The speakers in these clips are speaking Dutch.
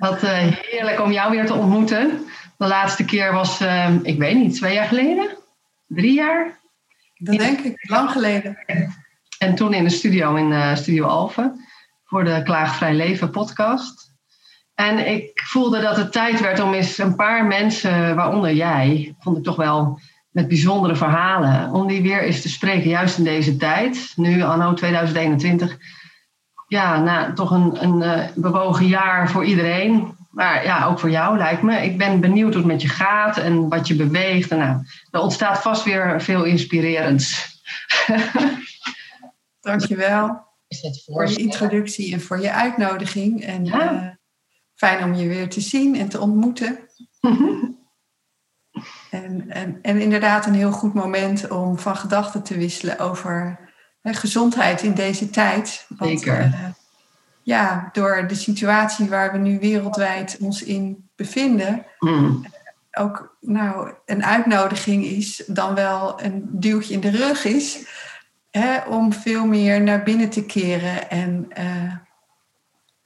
Wat uh, heerlijk om jou weer te ontmoeten. De laatste keer was, uh, ik weet niet, twee jaar geleden? Drie jaar? Dat denk ik, lang geleden. En toen in de studio in uh, Studio Alphen voor de Klaagvrij Leven podcast. En ik voelde dat het tijd werd om eens een paar mensen, waaronder jij, vond ik toch wel met bijzondere verhalen, om die weer eens te spreken, juist in deze tijd, nu anno 2021 ja, nou, toch een, een uh, bewogen jaar voor iedereen. Maar ja, ook voor jou lijkt me. Ik ben benieuwd hoe het met je gaat en wat je beweegt. En nou, er ontstaat vast weer veel inspirerends. Dankjewel voor je introductie en voor je uitnodiging. En ja. uh, fijn om je weer te zien en te ontmoeten. en, en, en inderdaad een heel goed moment om van gedachten te wisselen over gezondheid in deze tijd. Want, Zeker. Uh, ja, door de situatie waar we nu wereldwijd ons in bevinden, mm. ook nou, een uitnodiging is, dan wel een duwtje in de rug is, hè, om veel meer naar binnen te keren en, uh,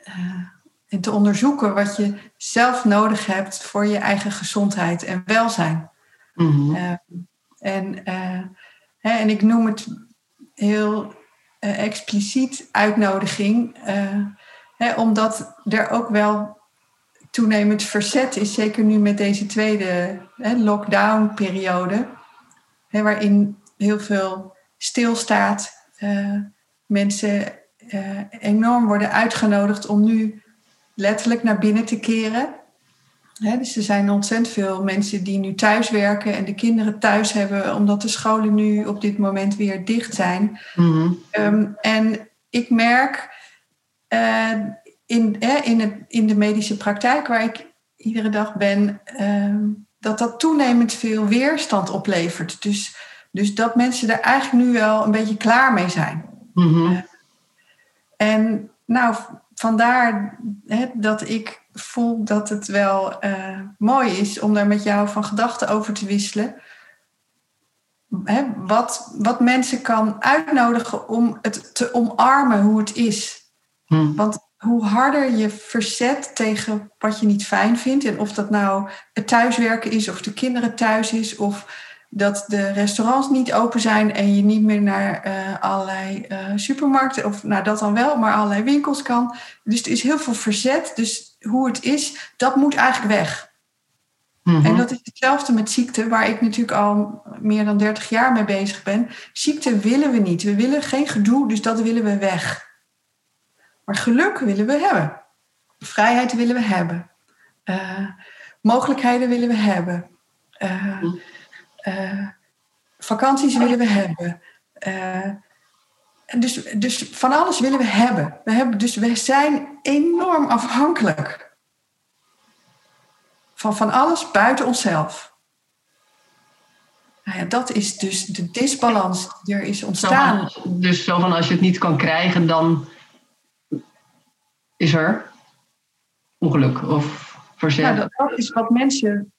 uh, en te onderzoeken wat je zelf nodig hebt voor je eigen gezondheid en welzijn. Mm. en, hè, en ik noem het heel uh, expliciet uitnodiging, uh, hè, omdat er ook wel toenemend verzet is, zeker nu met deze tweede lockdown-periode, waarin heel veel stilstaat, uh, mensen enorm worden uitgenodigd om nu letterlijk naar binnen te keren dus er zijn ontzettend veel mensen die nu thuis werken en de kinderen thuis hebben, omdat de scholen nu op dit moment weer dicht zijn. Mm um, en ik merk uh, in, in, het, in de medische praktijk, waar ik iedere dag ben, uh, dat dat toenemend veel weerstand oplevert. Dus, dus dat mensen er eigenlijk nu wel een beetje klaar mee zijn. Mm -hmm. uh, en nou, vandaar dat ik voel dat het wel uh, mooi is om daar met jou van gedachten over te wisselen. Hè, wat, wat mensen kan uitnodigen om het te omarmen hoe het is. Hmm. Want hoe harder je verzet tegen wat je niet fijn vindt, en of dat nou het thuiswerken is, of de kinderen thuis is, of dat de restaurants niet open zijn en je niet meer naar uh, allerlei uh, supermarkten, of nou dat dan wel, maar allerlei winkels kan. Dus er is heel veel verzet. Dus hoe het is, dat moet eigenlijk weg. Mm-hmm. En dat is hetzelfde met ziekte, waar ik natuurlijk al meer dan 30 jaar mee bezig ben. Ziekte willen we niet. We willen geen gedoe, dus dat willen we weg. Maar geluk willen we hebben. Vrijheid willen we hebben. Uh, mogelijkheden willen we hebben. Mm-hmm. Uh, vakanties willen we hebben. Dus, dus van alles willen we hebben. we hebben. Dus we zijn enorm afhankelijk van van alles buiten onszelf. Nou ja, dat is dus de disbalans die er is ontstaan. Zo van, dus zo van als je het niet kan krijgen, dan is er ongeluk of verzet. Nou, dat is wat mensen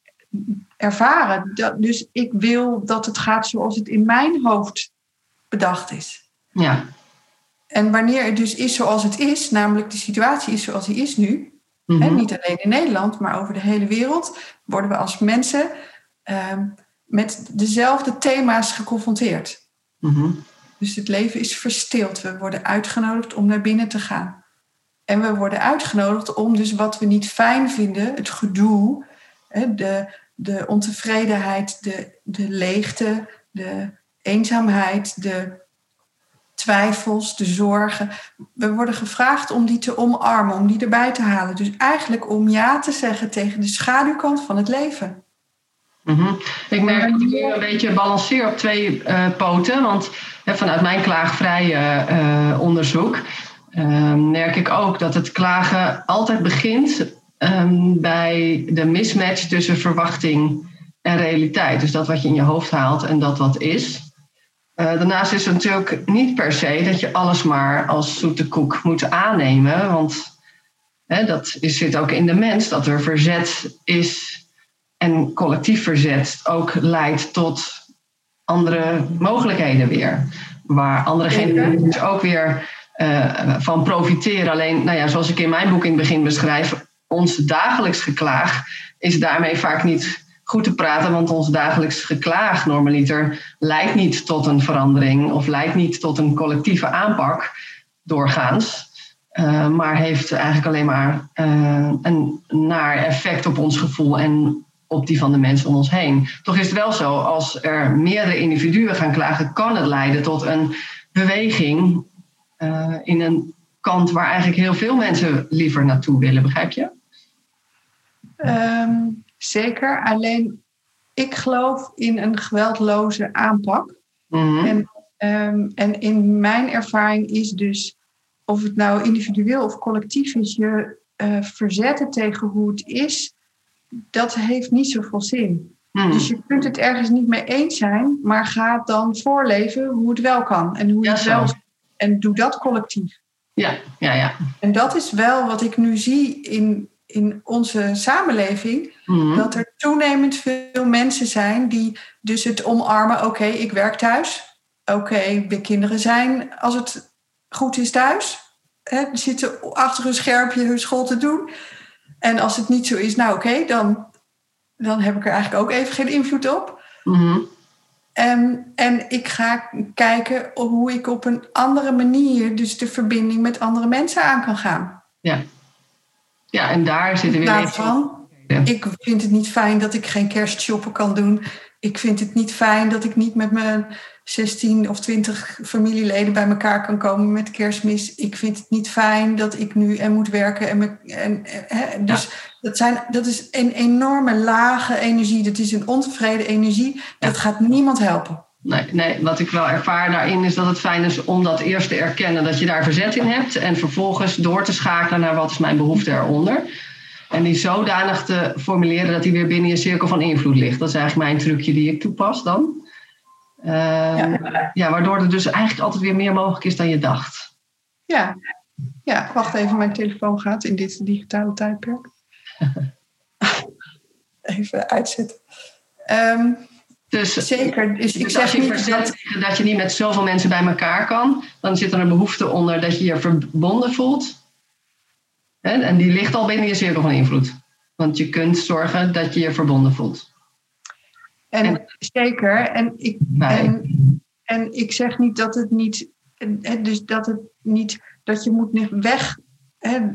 ervaren. Dat, dus ik wil dat het gaat zoals het in mijn hoofd bedacht is. Ja. En wanneer het dus is zoals het is, namelijk de situatie is zoals die is nu, hè, mhm. niet alleen in Nederland, maar over de hele wereld, worden we als mensen ehm, met dezelfde thema's geconfronteerd. Mhm. Dus het leven is verstild. We worden uitgenodigd om naar binnen te gaan. En we worden uitgenodigd om dus wat we niet fijn vinden, het gedoe, de, de ontevredenheid, de, de leegte, de eenzaamheid, de twijfels, de zorgen. We worden gevraagd om die te omarmen, om die erbij te halen. Dus eigenlijk om ja te zeggen tegen de schaduwkant van het leven. Mm-hmm. Ik merk dat ik een beetje balanceer op twee uh, poten. Want hè, vanuit mijn klaagvrije uh, onderzoek uh, merk ik ook dat het klagen altijd begint ehm, bij de mismatch tussen verwachting en realiteit. Dus dat wat je in je hoofd haalt en dat wat is. Uh, daarnaast is het natuurlijk niet per se dat je alles maar als zoete koek moet aannemen. Want hè, dat is, zit ook in de mens, dat er verzet is en collectief verzet ook leidt tot andere mogelijkheden weer. Waar andere generaties ook weer uh, van profiteren. Alleen, nou ja, zoals ik in mijn boek in het begin beschrijf, ons dagelijks geklaag is daarmee vaak niet goed te praten, want ons dagelijks geklaag normaliter leidt niet tot een verandering of leidt niet tot een collectieve aanpak doorgaans. Uh, maar heeft eigenlijk alleen maar uh, een naar effect op ons gevoel en op die van de mensen om ons heen. Toch is het wel zo, als er meerdere individuen gaan klagen, kan het leiden tot een beweging uh, in een kant waar eigenlijk heel veel mensen liever naartoe willen, begrijp je? Um, zeker, alleen ik geloof in een geweldloze aanpak. Mm-hmm. En, um, en in mijn ervaring is dus, of het nou individueel of collectief is, je uh, verzetten tegen hoe het is, dat heeft niet zoveel zin. Hmm. Dus je kunt het ergens niet mee eens zijn, maar ga dan voorleven hoe het wel kan. En, hoe ja, het wel, en doe dat collectief. Ja, ja, ja. En dat is wel wat ik nu zie in, in onze samenleving. Hmm. Dat er toenemend veel mensen zijn die dus het omarmen. Oké, ik werk thuis. Oké, okay, de kinderen zijn als het goed is thuis. Hè, zitten achter een schermpje hun school te doen. En als het niet zo is, nou oké, dan, dan heb ik er eigenlijk ook even geen invloed op. Mm en, en ik ga kijken hoe ik op een andere manier dus de verbinding met andere mensen aan kan gaan. Ja, ja en daar zitten we weer Ik vind het niet fijn dat ik geen kerstshoppen kan doen. Ik vind het niet fijn dat ik niet met mijn 16 of 20 familieleden bij elkaar kan komen met kerstmis. Ik vind het niet fijn dat ik nu en moet werken. En, me, en, dus dat, zijn, dat is een enorme lage energie. Dat is een ontevreden energie. Dat gaat niemand helpen. Nee, nee, wat ik wel ervaar daarin is dat het fijn is om dat eerst te erkennen dat je daar verzet in hebt. En vervolgens door te schakelen naar wat is mijn behoefte eronder. En die zodanig te formuleren dat die weer binnen je cirkel van invloed ligt. Dat is eigenlijk mijn trucje die ik toepas dan. Ehm, ja. waardoor er dus eigenlijk altijd weer meer mogelijk is dan je dacht. Ja, ja wacht even, mijn telefoon gaat in dit digitale tijdperk. even uitzetten. Ehm, dus, Zeker. Dus, ik dus zeg als je niet dat... dat je niet met zoveel mensen bij elkaar kan, dan zit er een behoefte onder dat je je verbonden voelt. En die ligt al binnen je cirkel van invloed. Want je kunt zorgen dat je je verbonden voelt. En, zeker. En ik, en, en ik zeg niet dat het niet, dus dat het niet, dat je moet weg,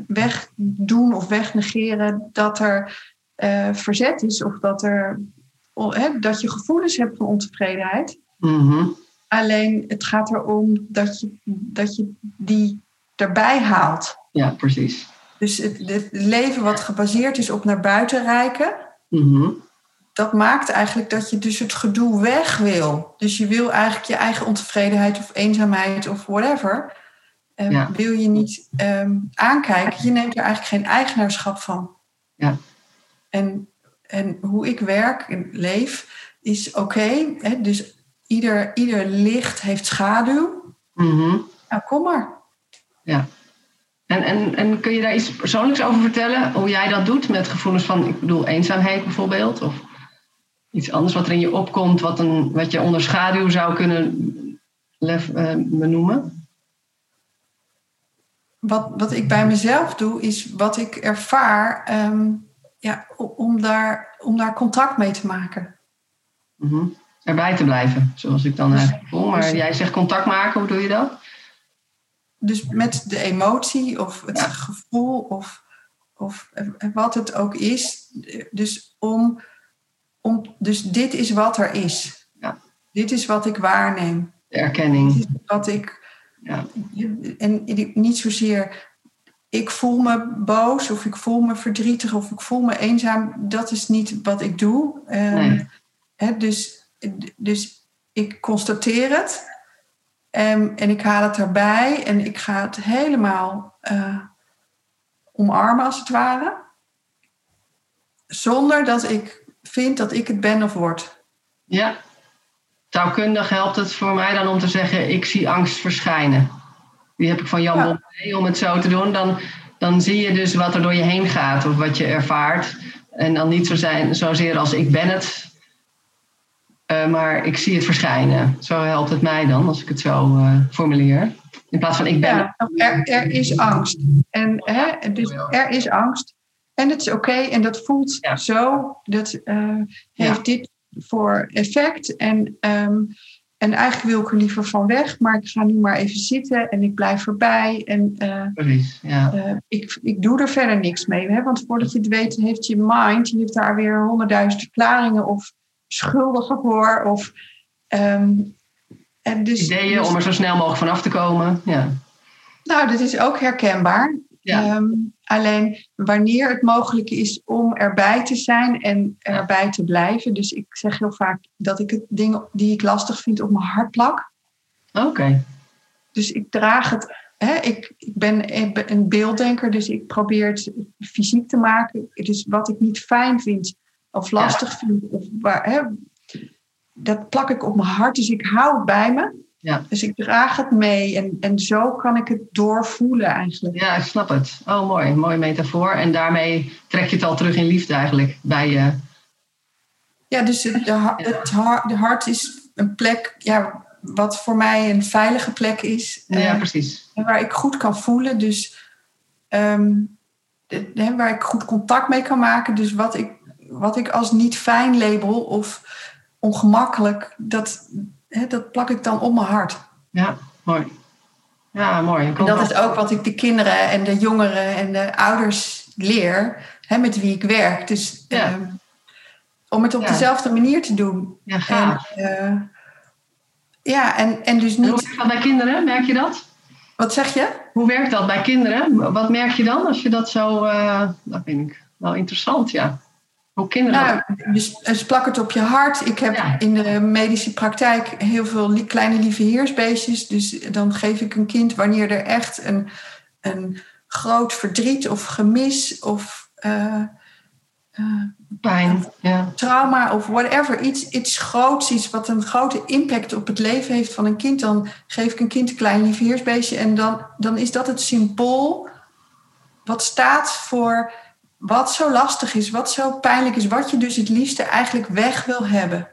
wegdoen of wegnegeren dat er uh, verzet is of dat, er, dat je gevoelens hebt van ontevredenheid. Mm Alleen het gaat erom dat je, dat je die erbij haalt. Ja, precies. Dus het, het leven wat gebaseerd is op naar buiten reiken, mm dat maakt eigenlijk dat je dus het gedoe weg wil. Dus je wil eigenlijk je eigen ontevredenheid of eenzaamheid of whatever, um, wil je niet um, aankijken. Je neemt er eigenlijk geen eigenaarschap van. Ja. En, en hoe ik werk en leef is oké. dus ieder, ieder licht heeft schaduw. Mm Nou, kom maar. Ja. En, en, en kun je daar iets persoonlijks over vertellen? Hoe jij dat doet met gevoelens van, ik bedoel, eenzaamheid bijvoorbeeld? Of iets anders wat er in je opkomt, wat, een, wat je onder schaduw zou kunnen lef, uh, benoemen? Wat, wat ik bij mezelf doe, is wat ik ervaar um, ja, om, daar, om daar contact mee te maken. Mm Erbij te blijven, zoals ik dan eigenlijk voel. Maar dus- jij zegt contact maken, hoe doe je dat? Dus met de emotie of het gevoel of, of wat het ook is. Dus om om, dus dit is wat er is. Ja. Dit is wat ik waarneem. De erkenning. Dit is wat ik. Ja. En niet zozeer. Ik voel me boos of ik voel me verdrietig of ik voel me eenzaam. Dat is niet wat ik doe. Um, nee. hè, dus, dus ik constateer het. En, en ik haal het erbij en ik ga het helemaal uh, omarmen als het ware. zonder dat ik vind dat ik het ben of word. Ja. Taalkundig helpt het voor mij dan om te zeggen, ik zie angst verschijnen. Die heb ik van Jan ja. om het zo te doen. Dan, dan zie je dus wat er door je heen gaat of wat je ervaart. En dan niet zo zijn, zozeer als ik ben het, uh, maar ik zie het verschijnen. Zo helpt het mij dan, als ik het zo uh, formuleer. In plaats van ik ben. Ja, er, er is angst. En hè, dus er is angst. En het is oké en dat voelt ja. zo. Dat uh, heeft ja. dit voor effect. En, um, en eigenlijk wil ik er liever van weg, maar ik ga nu maar even zitten en ik blijf erbij. En Precies, ja. ik, ik doe er verder niks mee. Hè? Want voordat je het weet, heeft je mind, je heeft daar weer honderdduizend verklaringen of schuldigen voor. Of, um, en dus, Ideeën dus, om er zo snel mogelijk vanaf te komen. Ja. Nou, dat is ook herkenbaar. Ja. Um, alleen wanneer het mogelijk is om erbij te zijn en erbij te blijven. Dus ik zeg heel vaak dat ik het dingen die ik lastig vind op mijn hart plak. Oké. Okay. Dus ik draag het. Hè, ik, ik, ben, een beelddenker, dus ik probeer het fysiek te maken. Dus wat ik niet fijn vind of lastig ja. vind, of waar, hè, dat plak ik op mijn hart. Dus ik hou het bij me. Ja. Dus ik draag het mee en, en zo kan ik het doorvoelen eigenlijk. Ja, ik snap het. Oh, mooi. Mooie metafoor. En daarmee trek je het al terug in liefde eigenlijk bij je. Ja, dus het, de, het hart, de hart is een plek ja, wat voor mij een veilige plek is. Ja, uh, precies. Waar ik goed kan voelen. Dus um, de, waar ik goed contact mee kan maken. Dus wat ik, wat ik als niet fijn label of ongemakkelijk, dat, hè, dat plak ik dan op mijn hart. Ja, mooi. Ja, mooi. En dat is ook wat ik de kinderen en de jongeren en de ouders leer, hè, met wie ik werk. Dus ja. uh, om het op ja. dezelfde manier te doen. Ja, gaaf. En, uh, ja, en, en dus niet... hoe werkt dat bij kinderen? Merk je dat? Wat zeg je? Hoe werkt dat bij kinderen? Wat merk je dan als je dat zo... Uh, dat vind ik wel interessant, ja. Hoe kinderen nou, dus, plak het op je hart. Ik heb ja. in de medische praktijk heel veel kleine lieve heersbeestjes. Dus dan geef ik een kind wanneer er echt een, een groot verdriet of gemis of uh, uh, pijn, ja. trauma of whatever, iets, iets groots, iets wat een grote impact op het leven heeft van een kind, dan geef ik een kind een klein lief heersbeestje en dan, dan is dat het symbool wat staat voor wat zo lastig is, wat zo pijnlijk is, wat je dus het liefste eigenlijk weg wil hebben.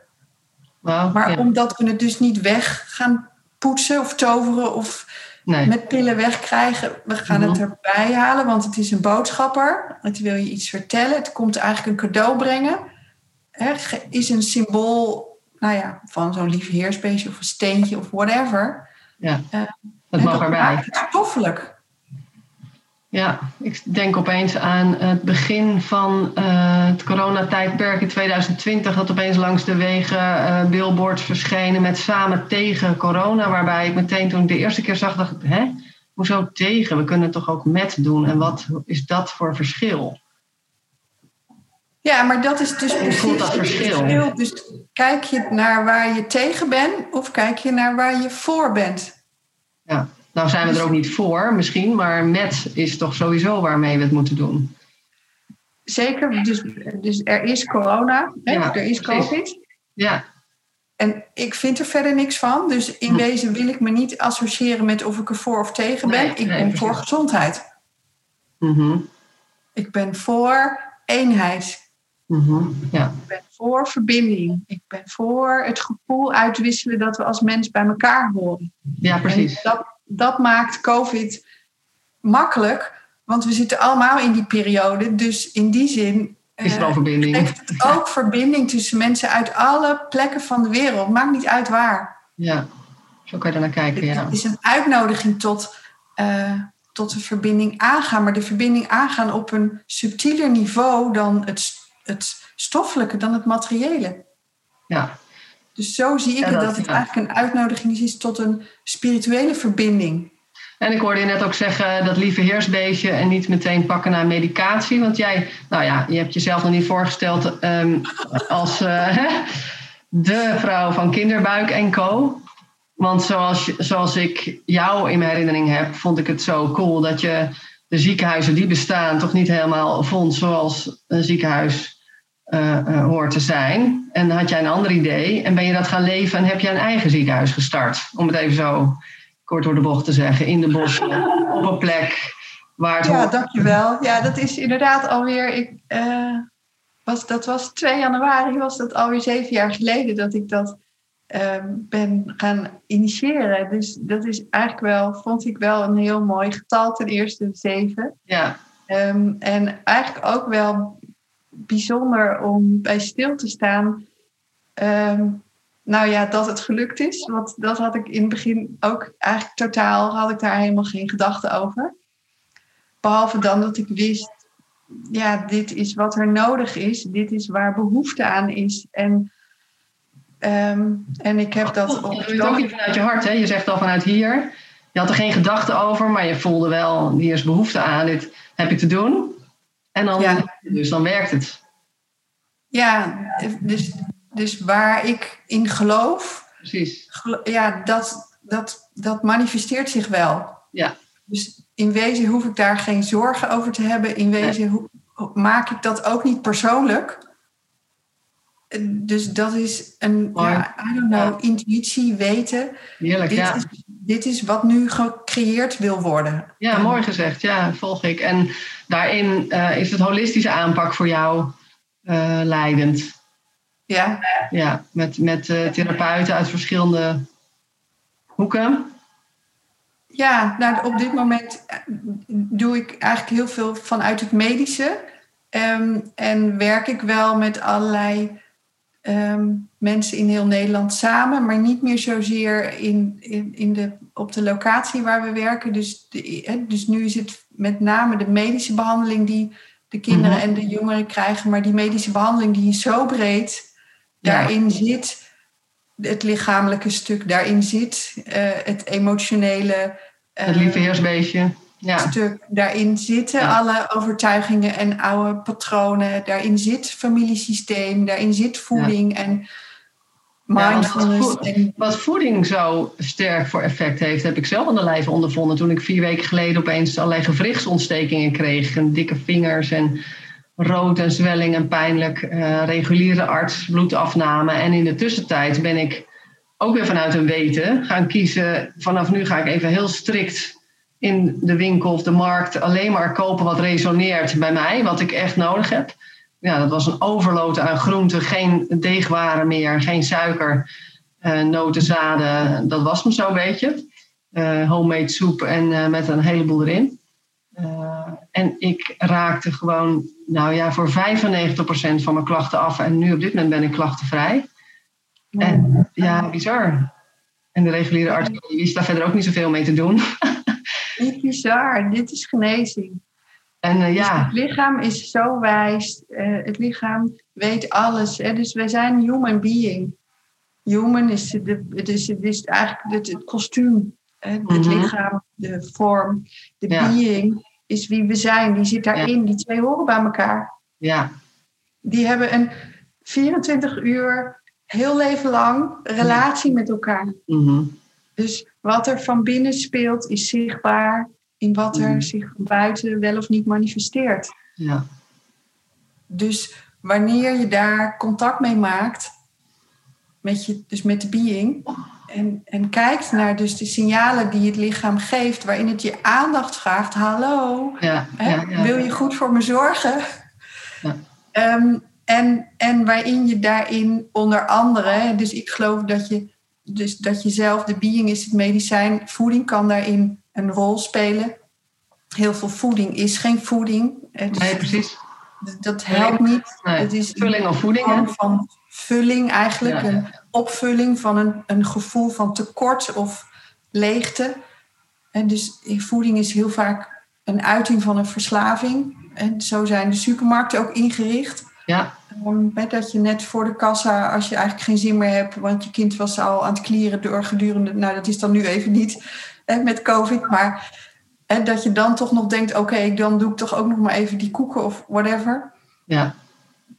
Wow, maar ja. omdat we het dus niet weg gaan poetsen of toveren of nee. met pillen wegkrijgen, we gaan Mhm. het erbij halen, want het is een boodschapper. Het wil je iets vertellen. Het komt eigenlijk een cadeau brengen. Ge- is een symbool, nou ja, van zo'n lief heersbeestje of een steentje of whatever. Ja, Eh, dat mag erbij. het stoffelijk. Ja, ik denk opeens aan het begin van eh, het coronatijdperk in 2020, dat opeens langs de wegen eh, billboards verschenen met samen tegen corona, waarbij ik meteen toen ik de eerste keer zag, dacht ik, hè, hoezo tegen? We kunnen het toch ook met doen? En wat is dat voor verschil? Ja, maar dat is dus precies voelt dat het verschil? Dus kijk je naar waar je tegen bent of kijk je naar waar je voor bent? Ja, nou zijn we er ook niet voor misschien, maar met is toch sowieso waarmee we het moeten doen. Zeker, dus, dus er is corona? Ja, er is precies. COVID. Ja, En ik vind er verder niks van. Dus in Hm. wezen wil ik me niet associëren met of ik er voor of tegen ben. Nee, ik nee, ben precies. voor gezondheid. mhm, Ik ben voor eenheid. mhm, ja. Ik ben voor verbinding. Ik ben voor het gevoel uitwisselen dat we als mens bij elkaar horen. ja, precies. En dat, dat maakt COVID makkelijk, want we zitten allemaal in die periode. Dus in die zin Is er eh, al verbinding? heeft het ook verbinding tussen mensen uit alle plekken van de wereld. Maakt niet uit waar. Ja, zo kan je er naar kijken, ja. Het is een uitnodiging tot, eh, tot de verbinding aangaan. Maar de verbinding aangaan op een subtieler niveau dan het, het stoffelijke, dan het materiële. Ja, Dus zo zie ik Ja, het, dat- dat het ja. eigenlijk een uitnodiging is tot een spirituele verbinding. En ik hoorde je net ook zeggen dat lieve heersbeestje en niet meteen pakken naar medicatie. Want jij, nou ja, je hebt jezelf nog niet voorgesteld ehm, als hè, de vrouw van kinderbuik en co. Want zoals, zoals ik jou in mijn herinnering heb, vond ik het zo cool dat je de ziekenhuizen die bestaan toch niet helemaal vond zoals een ziekenhuis uh, hoort te zijn. En had jij een ander idee en ben je dat gaan leven en heb je een eigen ziekenhuis gestart. Om het even zo kort door de bocht te zeggen, in de bossen, op een plek waar het Ja, dankjewel. Ja, dat is inderdaad alweer... Ik, was, dat was 2 januari, was dat alweer zeven jaar geleden dat ik dat Ehm, ben gaan initiëren. Dus dat is eigenlijk wel, vond ik wel een heel mooi getal, ten eerste zeven. Ja. Um, en eigenlijk ook wel bijzonder om bij stil te staan. Um, nou ja, dat het gelukt is. Want dat had ik in het begin ook eigenlijk totaal, had ik daar helemaal geen gedachten over. Behalve dan dat ik wist, ja, dit is wat er nodig is. Dit is waar behoefte aan is. En Ehm, en ik heb dat op. Je doet ook niet vanuit je hart, hè? Je zegt al vanuit hier. Je had er geen gedachte over, maar je voelde wel, hier is behoefte aan, dit heb ik te doen. En dan, ja. dus dan werkt het. Ja, dus, dus waar ik in geloof, Precies. ja, dat, dat, dat manifesteert zich wel. Ja. Dus in wezen hoef ik daar geen zorgen over te hebben. In wezen maak ik dat ook niet persoonlijk dus dat is een, ja, I don't know, intuïtie, weten. Heerlijk, dit ja. Is, dit is wat nu gecreëerd wil worden. Ja, mooi gezegd. Ja, volg ik. En daarin uh, is het holistische aanpak voor jou uh, leidend. Ja. Ja, met, met uh, therapeuten uit verschillende hoeken. Ja, nou, op dit moment doe ik eigenlijk heel veel vanuit het medische. Um, en werk ik wel met allerlei Ehm, mensen in heel Nederland samen, maar niet meer zozeer in, in, in de, op de locatie waar we werken. Dus, de, dus nu is het met name de medische behandeling die de kinderen mhm. en de jongeren krijgen, maar die medische behandeling die zo breed. Daarin zit het lichamelijke stuk, daarin zit uh, het emotionele. Uh, het lieve heersbeestje ja. stuk. Daarin zitten alle overtuigingen en oude patronen. Daarin zit familiesysteem, daarin zit voeding en mindfulness. Wat, wat, voeding zo sterk voor effect heeft, heb ik zelf aan de lijve ondervonden. Toen ik vier weken geleden opeens allerlei gewrichtsontstekingen kreeg. En dikke vingers en rood en zwelling en pijnlijk. Uh, reguliere arts, bloedafname. En in de tussentijd ben ik ook weer vanuit een weten gaan kiezen. Vanaf nu ga ik even heel strikt in de winkel of de markt alleen maar kopen wat resoneert bij mij, wat ik echt nodig heb. Ja, dat was een overload aan groenten, geen deegwaren meer, geen suiker, uh, noten, zaden. Dat was me zo'n beetje. Uh, homemade soep en uh, met een heleboel erin. en ik raakte gewoon, nou ja, voor 95% van mijn klachten af. En nu op dit moment ben ik klachtenvrij. En ja, bizar. En de reguliere arts wist daar verder ook niet zoveel mee te doen. Niet bizar, dit is genezing. En uh, ja. het lichaam is zo wijs. Uh, het lichaam weet alles. Hè? Dus wij zijn human being. Human is, de, het is, het is eigenlijk het, het kostuum. Hè? Het mm -hmm. lichaam, de vorm. De ja. being is wie we zijn. Die zit daarin. Ja. Die twee horen bij elkaar. Ja. Die hebben een 24 uur, heel leven lang, relatie met elkaar. Mm -hmm. Dus wat er van binnen speelt is zichtbaar in wat er zich van buiten wel of niet manifesteert. Ja. Dus wanneer je daar contact mee maakt, met, je, dus met de being, en, en kijkt naar dus de signalen die het lichaam geeft, waarin het je aandacht vraagt, hallo, ja, hè, ja, ja, wil je goed voor me zorgen? Um, en, en waarin je daarin onder andere, dus ik geloof dat je dus dat je zelf, de being is het medicijn, voeding kan daarin een rol spelen. Heel veel voeding is geen voeding. Dus nee, precies. Dat helpt niet. Nee. Het is vulling of voeding. Een van vulling eigenlijk, ja. een opvulling van een, een gevoel van tekort of leegte. En dus voeding is heel vaak een uiting van een verslaving. En zo zijn de supermarkten ook ingericht. Ja. Dat je net voor de kassa, als je eigenlijk geen zin meer hebt, want je kind was al aan het klieren door gedurende, nou dat is dan nu even niet hè, met COVID, maar hè, dat je dan toch nog denkt, oké, okay, dan doe ik toch ook nog maar even die koeken of whatever. Ja.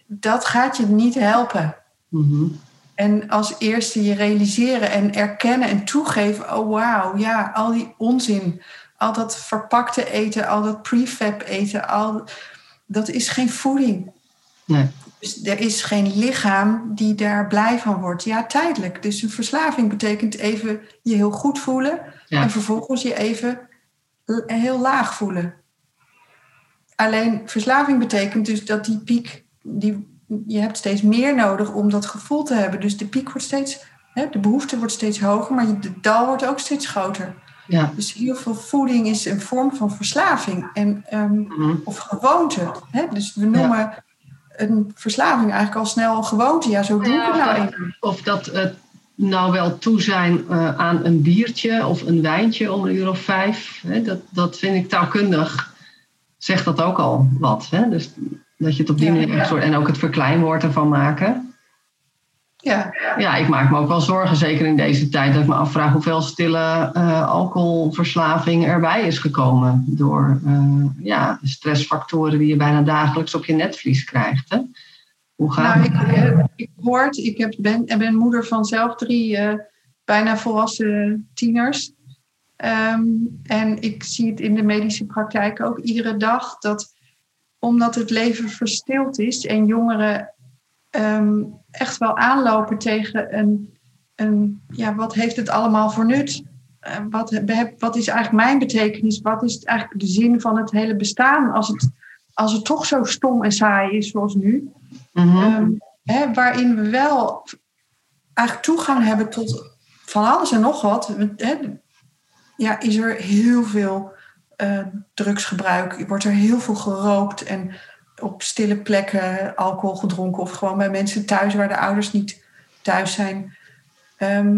Dat gaat je niet helpen. Mm -hmm. En als eerste je realiseren en erkennen en toegeven, oh wauw, ja, al die onzin, al dat verpakte eten, al dat prefab eten, al, dat is geen voeding. Nee. Dus er is geen lichaam die daar blij van wordt. Ja, tijdelijk. Dus een verslaving betekent even je heel goed voelen en vervolgens je even heel laag voelen. Alleen verslaving betekent dus dat die piek, die, je hebt steeds meer nodig om dat gevoel te hebben. Dus de piek wordt steeds, hè, de behoefte wordt steeds hoger, maar de dal wordt ook steeds groter. Ja. Dus heel veel voeding is een vorm van verslaving en, um, of gewoonte. Hè? Dus we noemen een verslaving eigenlijk al snel een gewoonte. Ja, zo doen we nou even. Of dat het nou wel toe zijn uh, aan een biertje of een wijntje om een uur of vijf. Hè? Dat, dat vind ik taalkundig, zegt dat ook al wat. Hè? Dus dat je het op die manier ja. en ook het verkleinwoord ervan maken. Ja. ja, ik maak me ook wel zorgen, zeker in deze tijd, dat ik me afvraag hoeveel stille uh, alcoholverslaving erbij is gekomen door uh, ja, de stressfactoren die je bijna dagelijks op je netvlies krijgt. Hè? Hoe gaat nou, het? Ik, uh, ik hoort, ik heb, ben, ben moeder van zelf drie bijna volwassen tieners. Um, en ik zie het in de medische praktijk ook iedere dag dat omdat het leven verstild is en jongeren um, echt wel aanlopen tegen een, een, ja, wat heeft het allemaal voor nut? Uh, wat, wat is eigenlijk mijn betekenis? Wat is eigenlijk de zin van het hele bestaan als het, als het toch zo stom en saai is zoals nu? Mm hè, waarin we wel eigenlijk toegang hebben tot van alles en nog wat. Hè, ja, is er heel veel uh, drugsgebruik, wordt er heel veel gerookt en op stille plekken alcohol gedronken of gewoon bij mensen thuis waar de ouders niet thuis zijn. Ehm,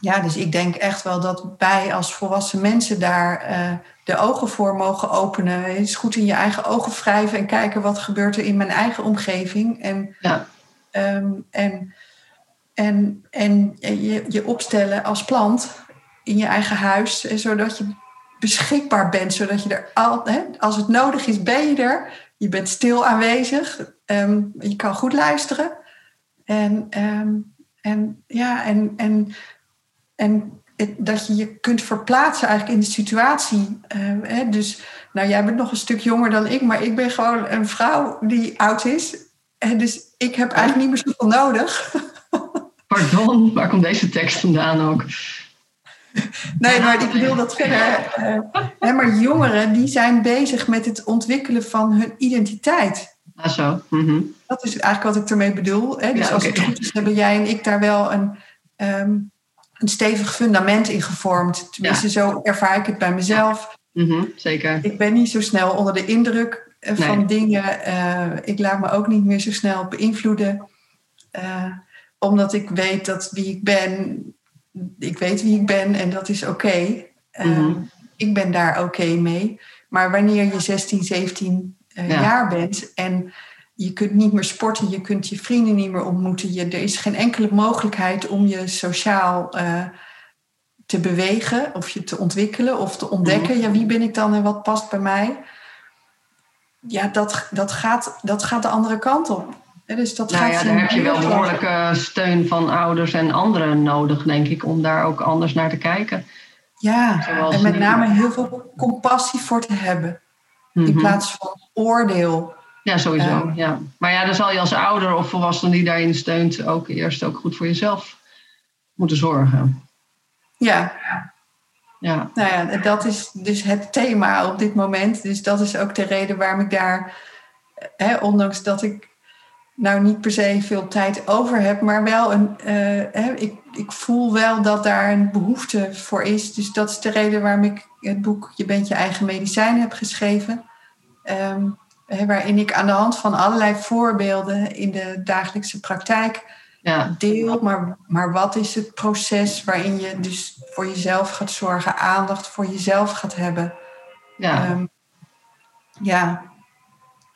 ja, dus ik denk echt wel dat wij als volwassen mensen daar uh, de ogen voor mogen openen. Het is goed in je eigen ogen wrijven en kijken wat gebeurt er in mijn eigen omgeving. En, ja. um, en, en, en je, je opstellen als plant in je eigen huis, zodat je beschikbaar bent, zodat je er al, hè, als het nodig is, ben je er je bent stil aanwezig. Ehm, je kan goed luisteren. En, ehm, en ja, en, en, en dat je je kunt verplaatsen eigenlijk in de situatie. Uh, hè, dus, nou, jij bent nog een stuk jonger dan ik, maar ik ben gewoon een vrouw die oud is. En dus ik heb eigenlijk niet meer zoveel nodig. Pardon, waar komt deze tekst vandaan ook? Nee, maar ik bedoel dat verder. Uh, maar jongeren die zijn bezig met het ontwikkelen van hun identiteit. Ah, zo. Mhm. Dat is eigenlijk wat ik ermee bedoel. Hè? Dus als het goed is, hebben jij en ik daar wel een, ehm, een stevig fundament in gevormd. Tenminste, zo ervaar ik het bij mezelf. Mm zeker. Ik ben niet zo snel onder de indruk eh, van dingen. Uh, ik laat me ook niet meer zo snel beïnvloeden. omdat ik weet dat wie ik ben ik weet wie ik ben en dat is oké. Ehm, mhm. Ik ben daar oké mee. Maar wanneer je 16, 17 uh, jaar bent en je kunt niet meer sporten, je kunt je vrienden niet meer ontmoeten, je, er is geen enkele mogelijkheid om je sociaal uh, te bewegen of je te ontwikkelen of te ontdekken, mhm. ja, wie ben ik dan en wat past bij mij? Ja, dat, dat, gaat, dat gaat de andere kant op dus dat nou ja, daar heb je wel behoorlijke steun van ouders en anderen nodig, denk ik, om daar ook anders naar te kijken. Ja, en met name heel veel compassie voor te hebben. In mhm. plaats van oordeel. Ja, sowieso. ja. Maar ja, dan zal je als ouder of volwassene die daarin steunt ook eerst ook goed voor jezelf moeten zorgen. Ja. ja. Nou ja, dat is dus het thema op dit moment. Dus dat is ook de reden waarom ik daar, hè, ondanks dat ik nou niet per se veel tijd over heb, maar wel een. Uh, ik, ik voel wel dat daar een behoefte voor is. Dus dat is de reden waarom ik het boek Je bent je eigen medicijn heb geschreven. Um, waarin ik aan de hand van allerlei voorbeelden in de dagelijkse praktijk ja. deel. Maar, maar wat is het proces waarin je dus voor jezelf gaat zorgen, aandacht voor jezelf gaat hebben? Ja. Um, ja,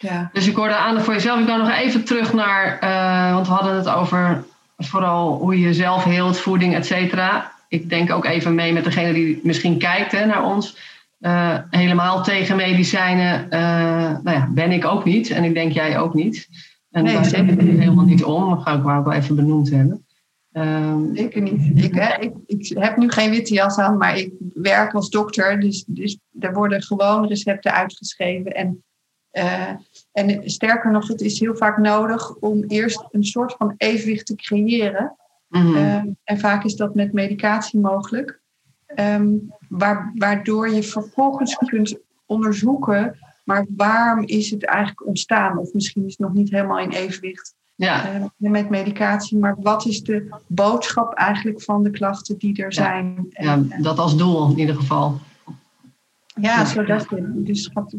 ja. Dus ik hoorde aandacht voor jezelf. Ik ga nog even terug naar, uh, want we hadden het over vooral hoe je jezelf heelt, voeding, et cetera. Ik denk ook even mee met degene die misschien kijkt hè, naar ons. Uh, helemaal tegen medicijnen uh, nou ja, ben ik ook niet. En ik denk jij ook niet. En nee, daar zit het helemaal niet om. Dat ga ik wel even benoemd hebben. Um, Zeker niet. Ik, ik, ik, heb nu geen witte jas aan, maar ik werk als dokter. Dus, dus er worden gewoon recepten uitgeschreven. En en sterker nog, het is heel vaak nodig om eerst een soort van evenwicht te creëren. Mhm. en vaak is dat met medicatie mogelijk. waar, waardoor je vervolgens kunt onderzoeken, maar waarom is het eigenlijk ontstaan? Of misschien is het nog niet helemaal in evenwicht ja. Uh, met medicatie. Maar wat is de boodschap eigenlijk van de klachten die er zijn? Ja, dat als doel in ieder geval. Ja, zodat je dus gaat,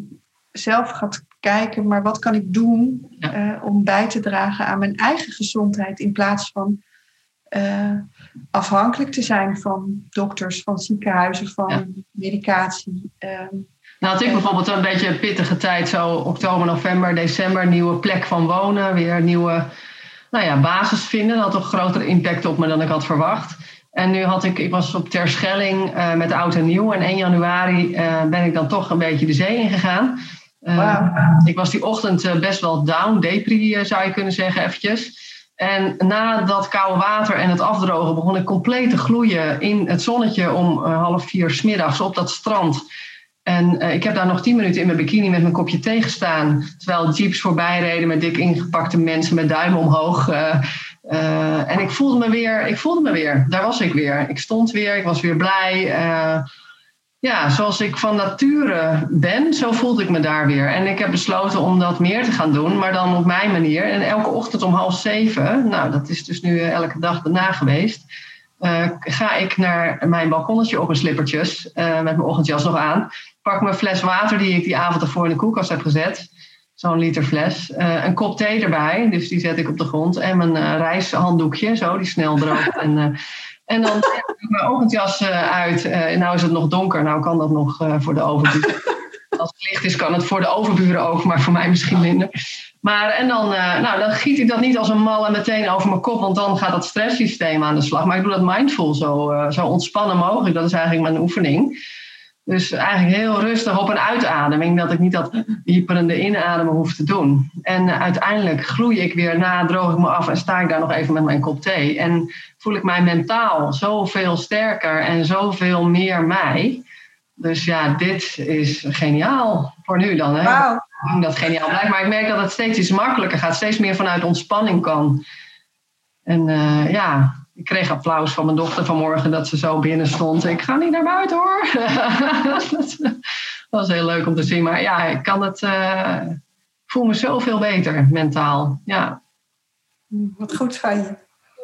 zelf gaat kijken, maar wat kan ik doen uh, om bij te dragen aan mijn eigen gezondheid in plaats van uh, afhankelijk te zijn van dokters, van ziekenhuizen, van medicatie. Ehm, nou had ik bijvoorbeeld een beetje een pittige tijd, zo oktober, november, december, nieuwe plek van wonen, weer nieuwe nou ja, basis vinden. Dat had toch grotere impact op me dan ik had verwacht. En nu had ik, ik was op Terschelling uh, met oud en nieuw. En 1 januari uh, ben ik dan toch een beetje de zee ingegaan. Uh, Ik was die ochtend best wel down, depri zou je kunnen zeggen eventjes. En na dat koude water en het afdrogen begon ik compleet te gloeien in het zonnetje om half vier smiddags op dat strand. En uh, ik heb daar nog tien minuten in mijn bikini met mijn kopje thee gestaan. Terwijl jeeps voorbij reden met dik ingepakte mensen met duimen omhoog. Uh, uh, en ik voelde me weer, ik voelde me weer. Daar was ik weer. Ik stond weer, ik was weer blij. Ja, zoals ik van nature ben, zo voelde ik me daar weer. En ik heb besloten om dat meer te gaan doen, maar dan op mijn manier. En elke ochtend om half zeven, nou dat is dus nu elke dag daarna geweest uh, ga ik naar mijn balkonnetje op mijn slippertjes uh, met mijn ochtendjas nog aan. Pak mijn fles water die ik die avond ervoor in de koelkast heb gezet. Zo'n liter fles. Uh, een kop thee erbij, dus die zet ik op de grond. En mijn reishanddoekje, zo, die snel droogt. en, en dan zet ik mijn ochtendjas uit. nou is het nog donker, nou kan dat nog voor de overburen. Als het licht is, kan het voor de overburen ook, maar voor mij misschien minder. Maar en dan, uh, nou, dan giet ik dat niet als een malle meteen over mijn kop, want dan gaat dat stresssysteem aan de slag. Maar ik doe dat mindful, zo, uh, zo ontspannen mogelijk. Dat is eigenlijk mijn oefening. Dus eigenlijk heel rustig op een uitademing, dat ik niet dat hyperende inademen hoef te doen. En uh, uiteindelijk groei ik weer na, droog ik me af en sta ik daar nog even met mijn kop thee. En voel ik mij mentaal zoveel sterker en zoveel meer mij. Dus ja, dit is geniaal voor nu dan. Hè? Wow dat geniaal blijkt. Maar ik merk dat het steeds iets makkelijker gaat. Steeds meer vanuit ontspanning kan. En uh, ja, ik kreeg applaus van mijn dochter vanmorgen dat ze zo binnen stond. Ik ga niet naar buiten hoor. dat was heel leuk om te zien. Maar ja, ik kan het. Uh, voel me zoveel beter mentaal. Ja. Wat goed van je.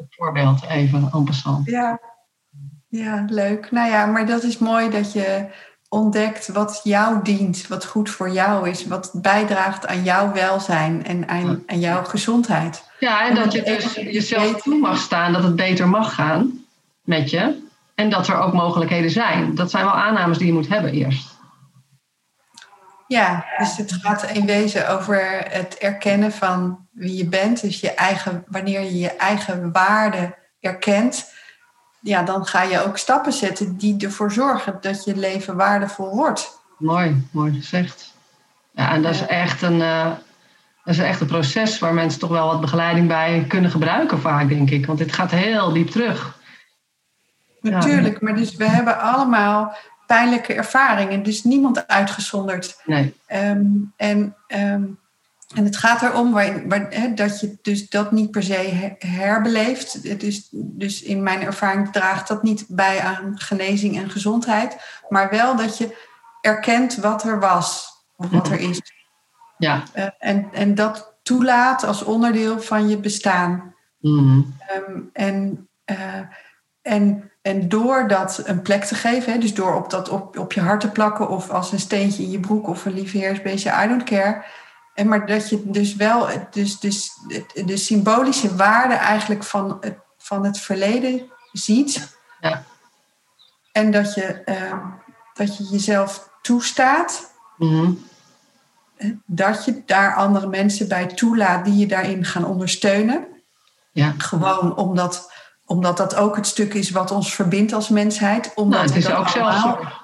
Voorbeeld even, en passant. Ja. ja, leuk. Nou ja, maar dat is mooi dat je ontdekt wat jou dient, wat goed voor jou is, wat bijdraagt aan jouw welzijn en aan, aan jouw gezondheid. Ja, en, dat je dus jezelf toe mag staan dat het beter mag gaan met je. En dat er ook mogelijkheden zijn. Dat zijn wel aannames die je moet hebben eerst. Ja, dus het gaat in wezen over het erkennen van wie je bent. Dus je eigen, wanneer je je eigen waarde erkent, ja, dan ga je ook stappen zetten die ervoor zorgen dat je leven waardevol wordt. Mooi, mooi gezegd. Ja, en dat is echt een, uh, dat is echt een proces waar mensen toch wel wat begeleiding bij kunnen gebruiken vaak, denk ik. Want dit gaat heel diep terug. Natuurlijk, maar dus we hebben allemaal pijnlijke ervaringen. Dus niemand uitgezonderd. Nee. Um, en um, en het gaat erom waar, waar, dat je dus dat niet per se herbeleeft. Het is, dus in mijn ervaring draagt dat niet bij aan genezing en gezondheid. Maar wel dat je erkent wat er was, of wat er is. Ja. Uh, en, en dat toelaat als onderdeel van je bestaan. Mm um, en, uh, en, en door dat een plek te geven, hè, dus door op, dat op, op je hart te plakken of als een steentje in je broek of een liefheersbeestje, I don't care en maar dat je dus wel dus, dus de symbolische waarde eigenlijk van het, van het verleden ziet. Ja. En dat je, uh, dat je jezelf toestaat. Mm Dat je daar andere mensen bij toelaat die je daarin gaan ondersteunen. Ja. Gewoon omdat, omdat dat ook het stuk is wat ons verbindt als mensheid. Omdat nou, het is ook zelfzorg.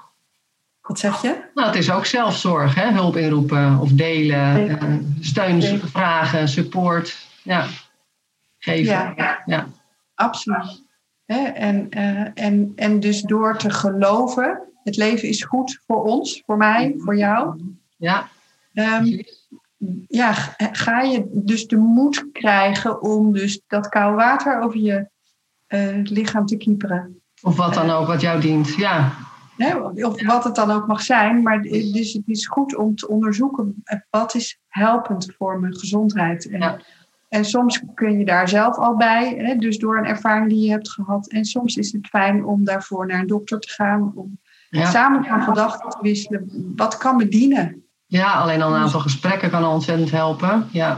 Wat zeg je? Nou, het is ook zelfzorg, hè? hulp inroepen of delen, uh, steun vragen, support. Ja. Geven. Ja, ja. absoluut. Hè? En, uh, en, en dus door te geloven, het leven is goed voor ons, voor mij, voor jou. Ja. Ehm, ja, ga je dus de moed krijgen om dus dat koude water over je uh, lichaam te kieperen. Of wat dan ook, wat jou dient, ja. of wat het dan ook mag zijn. Maar dus het is goed om te onderzoeken wat is helpend voor mijn gezondheid. En, ja. en soms kun je daar zelf al bij, hè, dus door een ervaring die je hebt gehad. En soms is het fijn om daarvoor naar een dokter te gaan. Om samen van gedachten te wisselen. Wat kan me dienen? Ja, alleen al een aantal gesprekken kan ontzettend helpen. Ja.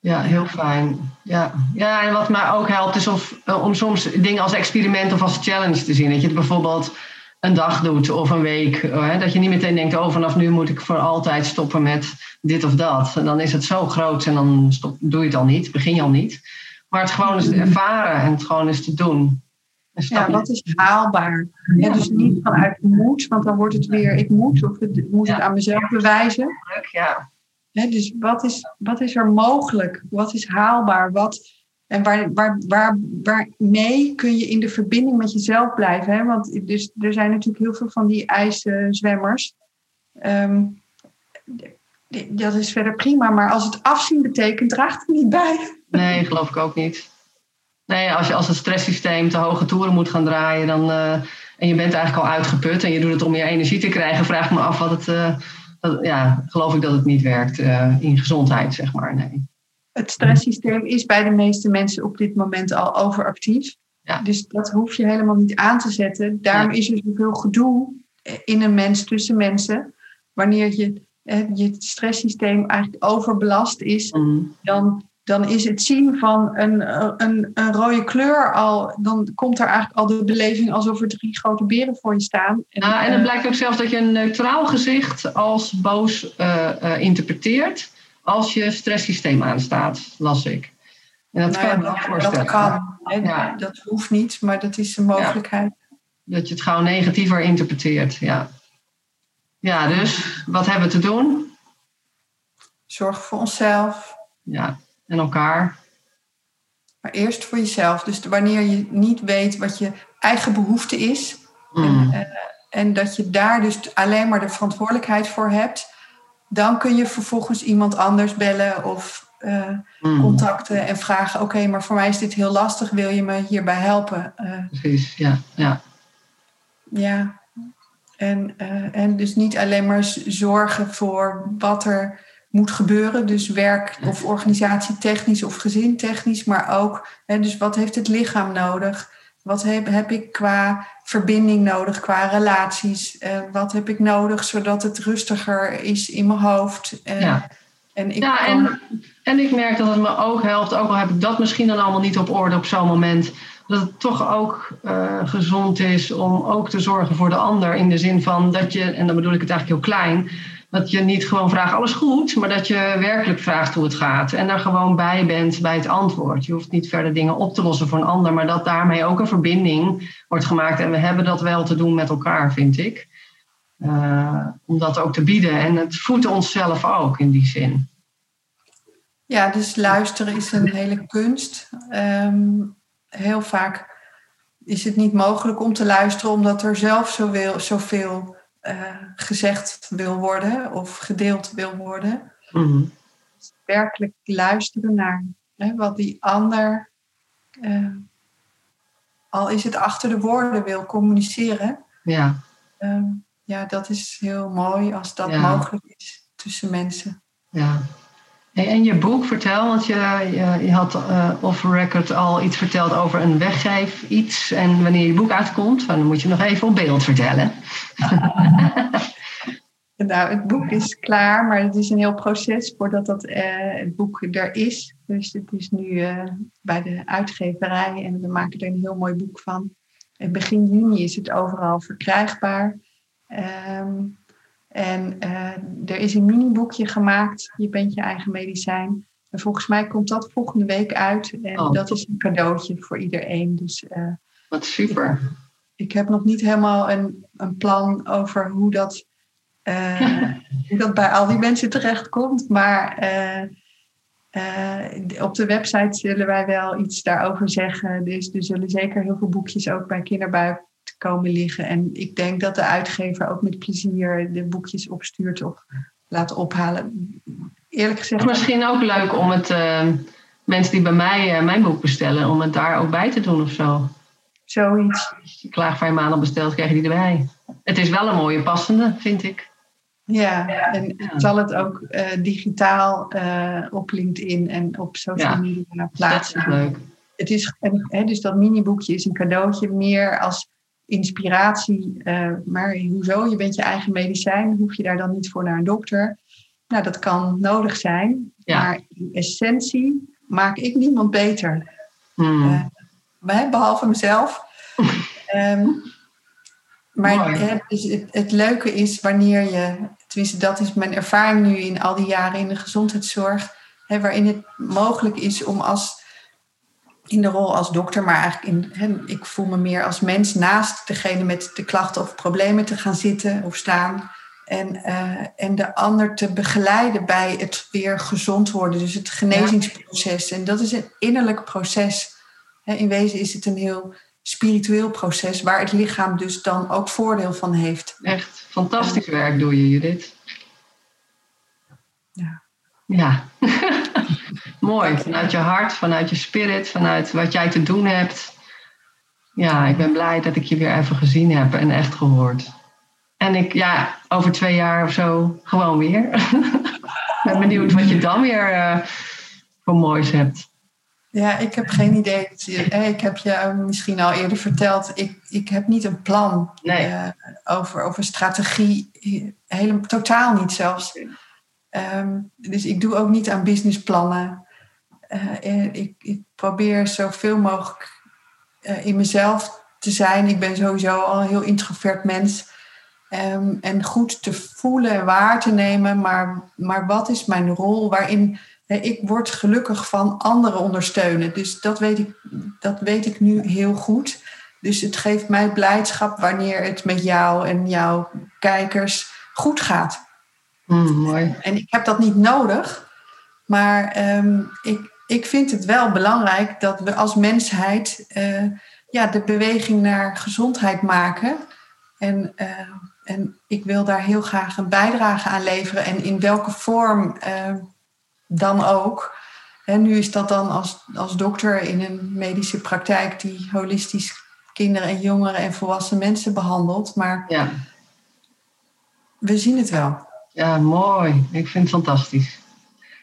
Ja, heel fijn. Ja. ja, en wat mij ook helpt is of, eh, om soms dingen als experiment of als challenge te zien. Dat je het bijvoorbeeld een dag doet of een week. Eh, hè, dat je niet meteen denkt, oh vanaf nu moet ik voor altijd stoppen met dit of dat. En dan is het zo groot en dan stop, doe je het al niet, begin je al niet. Maar het gewoon eens te ervaren en het gewoon eens te doen. Ja, wat is haalbaar? Ja. dus niet vanuit moed, want dan wordt het weer ik moet of ik moet het aan mezelf bewijzen. Ja. dus wat is, wat is er mogelijk? Wat is haalbaar? Wat, en waar, waar, waar, waarmee kun je in de verbinding met jezelf blijven? Hè? Want dus, er zijn natuurlijk heel veel van die ijszwemmers. Um, dat is verder prima, maar als het afzien betekent, draagt het niet bij. Nee, geloof ik ook niet. Nee, als je als het stresssysteem te hoge toeren moet gaan draaien dan, uh, en je bent eigenlijk al uitgeput en je doet het om meer energie te krijgen, vraag me af wat het. Uh, dat, ja, geloof ik dat het niet werkt uh, in gezondheid, zeg maar. Nee. Het stresssysteem is bij de meeste mensen op dit moment al overactief. Ja. Dus dat hoef je helemaal niet aan te zetten. Daarom is er zoveel gedoe in een mens tussen mensen. Wanneer je, je stresssysteem eigenlijk overbelast is, mm. dan dan is het zien van een, een, een rode kleur al, dan komt er eigenlijk al de beleving alsof er drie grote beren voor je staan. En, en het eh, blijkt ook zelfs dat je een neutraal gezicht als boos uh, interpreteert als je stresssysteem aanstaat, las ik. En dat nou kan ja, voorstellen. Dat kan, ja. dat hoeft niet, maar dat is een mogelijkheid. Dat je het gewoon negatiever interpreteert, ja. Ja, dus wat hebben we te doen? Zorg voor onszelf. Ja, en elkaar. Maar eerst voor jezelf. Dus wanneer je niet weet wat je eigen behoefte is. En, mm. eh, en, dat je daar dus alleen maar de verantwoordelijkheid voor hebt. Dan kun je vervolgens iemand anders bellen of uh, contacten en vragen: Oké, maar voor mij is dit heel lastig, wil je me hierbij helpen? Uh, Precies, ja. Ja, ja. En, en dus niet alleen maar zorgen voor wat er moet gebeuren. Dus werk of organisatie technisch of gezin technisch, maar ook, hè, dus wat heeft het lichaam nodig? Wat heb, heb ik qua verbinding nodig, qua relaties? Uh, wat heb ik nodig zodat het rustiger is in mijn hoofd? Uh, ja. En ik, ja, en, en ik merk dat het me ook helpt, ook al heb ik dat misschien dan allemaal niet op orde op zo'n moment, dat het toch ook uh, gezond is om ook te zorgen voor de ander. In de zin van dat je, en dan bedoel ik het eigenlijk heel klein, dat je niet gewoon vraagt alles goed, maar dat je werkelijk vraagt hoe het gaat. En daar gewoon bij bent bij het antwoord. Je hoeft niet verder dingen op te lossen voor een ander, maar dat daarmee ook een verbinding wordt gemaakt. En we hebben dat wel te doen met elkaar, vind ik. Uh, om dat ook te bieden. En het voedt onszelf ook in die zin. Ja, dus luisteren is een hele kunst. Um, heel vaak is het niet mogelijk om te luisteren omdat er zelf zoveel, zoveel uh, gezegd wil worden of gedeeld wil worden. Mm werkelijk luisteren naar hè, wat die ander, uh, al is het achter de woorden, wil communiceren. Ja. Uh, ja, dat is heel mooi als dat mogelijk is tussen mensen. Ja. En je boek, vertel, want je, je, had uh, off-record al iets verteld over een weggeef iets. En wanneer je boek uitkomt, dan moet je nog even op beeld vertellen. nou, het boek is klaar, maar het is een heel proces voordat dat, uh, het boek er is. Dus het is nu uh, bij de uitgeverij en we maken er een heel mooi boek van. En begin juni is het overal verkrijgbaar. Um, en uh, er is een mini-boekje gemaakt, Je bent je eigen medicijn. En volgens mij komt dat volgende week uit. En oh. dat is een cadeautje voor iedereen. Dus, uh, Wat super. Ik, ik, heb nog niet helemaal een, een plan over hoe dat, uh, hoe dat bij al die mensen terechtkomt. Maar op de website zullen wij wel iets daarover zeggen. Dus er zullen zeker heel veel boekjes ook bij Kinderbuik komen liggen. En ik denk dat de uitgever ook met plezier de boekjes opstuurt of laten ophalen. Eerlijk gezegd. Misschien ook leuk om het uh, mensen die bij mij mijn boek bestellen, om het daar ook bij te doen of zo. Zoiets. Als je klaagvrij maanden bestelt, krijg je die erbij. Het is wel een mooie passende, vind ik. Ja, en ik zal het ook uh, digitaal op LinkedIn en op social ja, media plaatsen. Dat is leuk. Het is, hè, dus dat miniboekje is een cadeautje meer als inspiratie. Uh, maar hoezo? Je bent je eigen medicijn. Hoef je daar dan niet voor naar een dokter? Nou, dat kan nodig zijn. Ja. Maar in essentie maak ik niemand beter. Hmm. behalve mezelf. um, maar hè, dus het, het, leuke is wanneer je, tenminste dat is mijn ervaring nu in al die jaren in de gezondheidszorg, hè, waarin het mogelijk is om als in de rol als dokter, maar eigenlijk in, ik voel me meer als mens naast degene met de klachten of problemen te gaan zitten of staan. En, uh, en de ander te begeleiden bij het weer gezond worden, dus het genezingsproces. En dat is een innerlijk proces. in wezen is het een heel spiritueel proces waar het lichaam dus dan ook voordeel van heeft. Echt fantastisch werk doe je, Judith. Ja. Ja. Mooi. Vanuit je hart, vanuit je spirit, vanuit wat jij te doen hebt. Ja, ik ben blij dat ik je weer even gezien heb en echt gehoord. En ik, ja, over twee jaar of zo gewoon weer. ik ben benieuwd wat je dan weer uh, voor moois hebt. Ja, ik heb geen idee. Ik heb je misschien al eerder verteld. Ik, ik heb niet een plan nee. over, over strategie. Helemaal, totaal niet zelfs. Um, dus ik doe ook niet aan businessplannen. Uh, ik, ik, probeer zoveel mogelijk uh, in mezelf te zijn. Ik ben sowieso al een heel introvert mens. Um, en goed te voelen en waar te nemen. Maar, maar wat is mijn rol? Waarin ik word gelukkig van anderen ondersteunen. Dus dat weet, ik, dat weet ik nu heel goed. Dus het geeft mij blijdschap wanneer het met jou en jouw kijkers goed gaat. Mm, mooi. En ik heb dat niet nodig, maar um, ik, ik vind het wel belangrijk dat we als mensheid uh, ja, de beweging naar gezondheid maken. En, uh, en ik wil daar heel graag een bijdrage aan leveren. En in welke vorm uh, dan ook. En nu is dat dan als, als dokter in een medische praktijk die holistisch kinderen en jongeren en volwassen mensen behandelt. Maar ja. we zien het wel. Ja, mooi. Ik vind het fantastisch.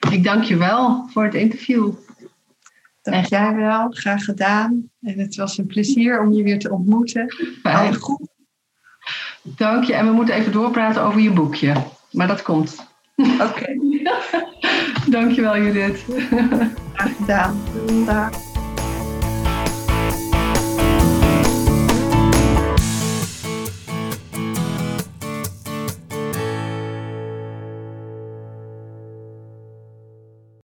Ik dank je wel voor het interview. Dank jij wel. Graag gedaan. En het was een plezier om je weer te ontmoeten. Fijn. goed. Dank je. En we moeten even doorpraten over je boekje. Maar dat komt. Oké. Okay. Dankjewel Judith. Graag gedaan. Dag.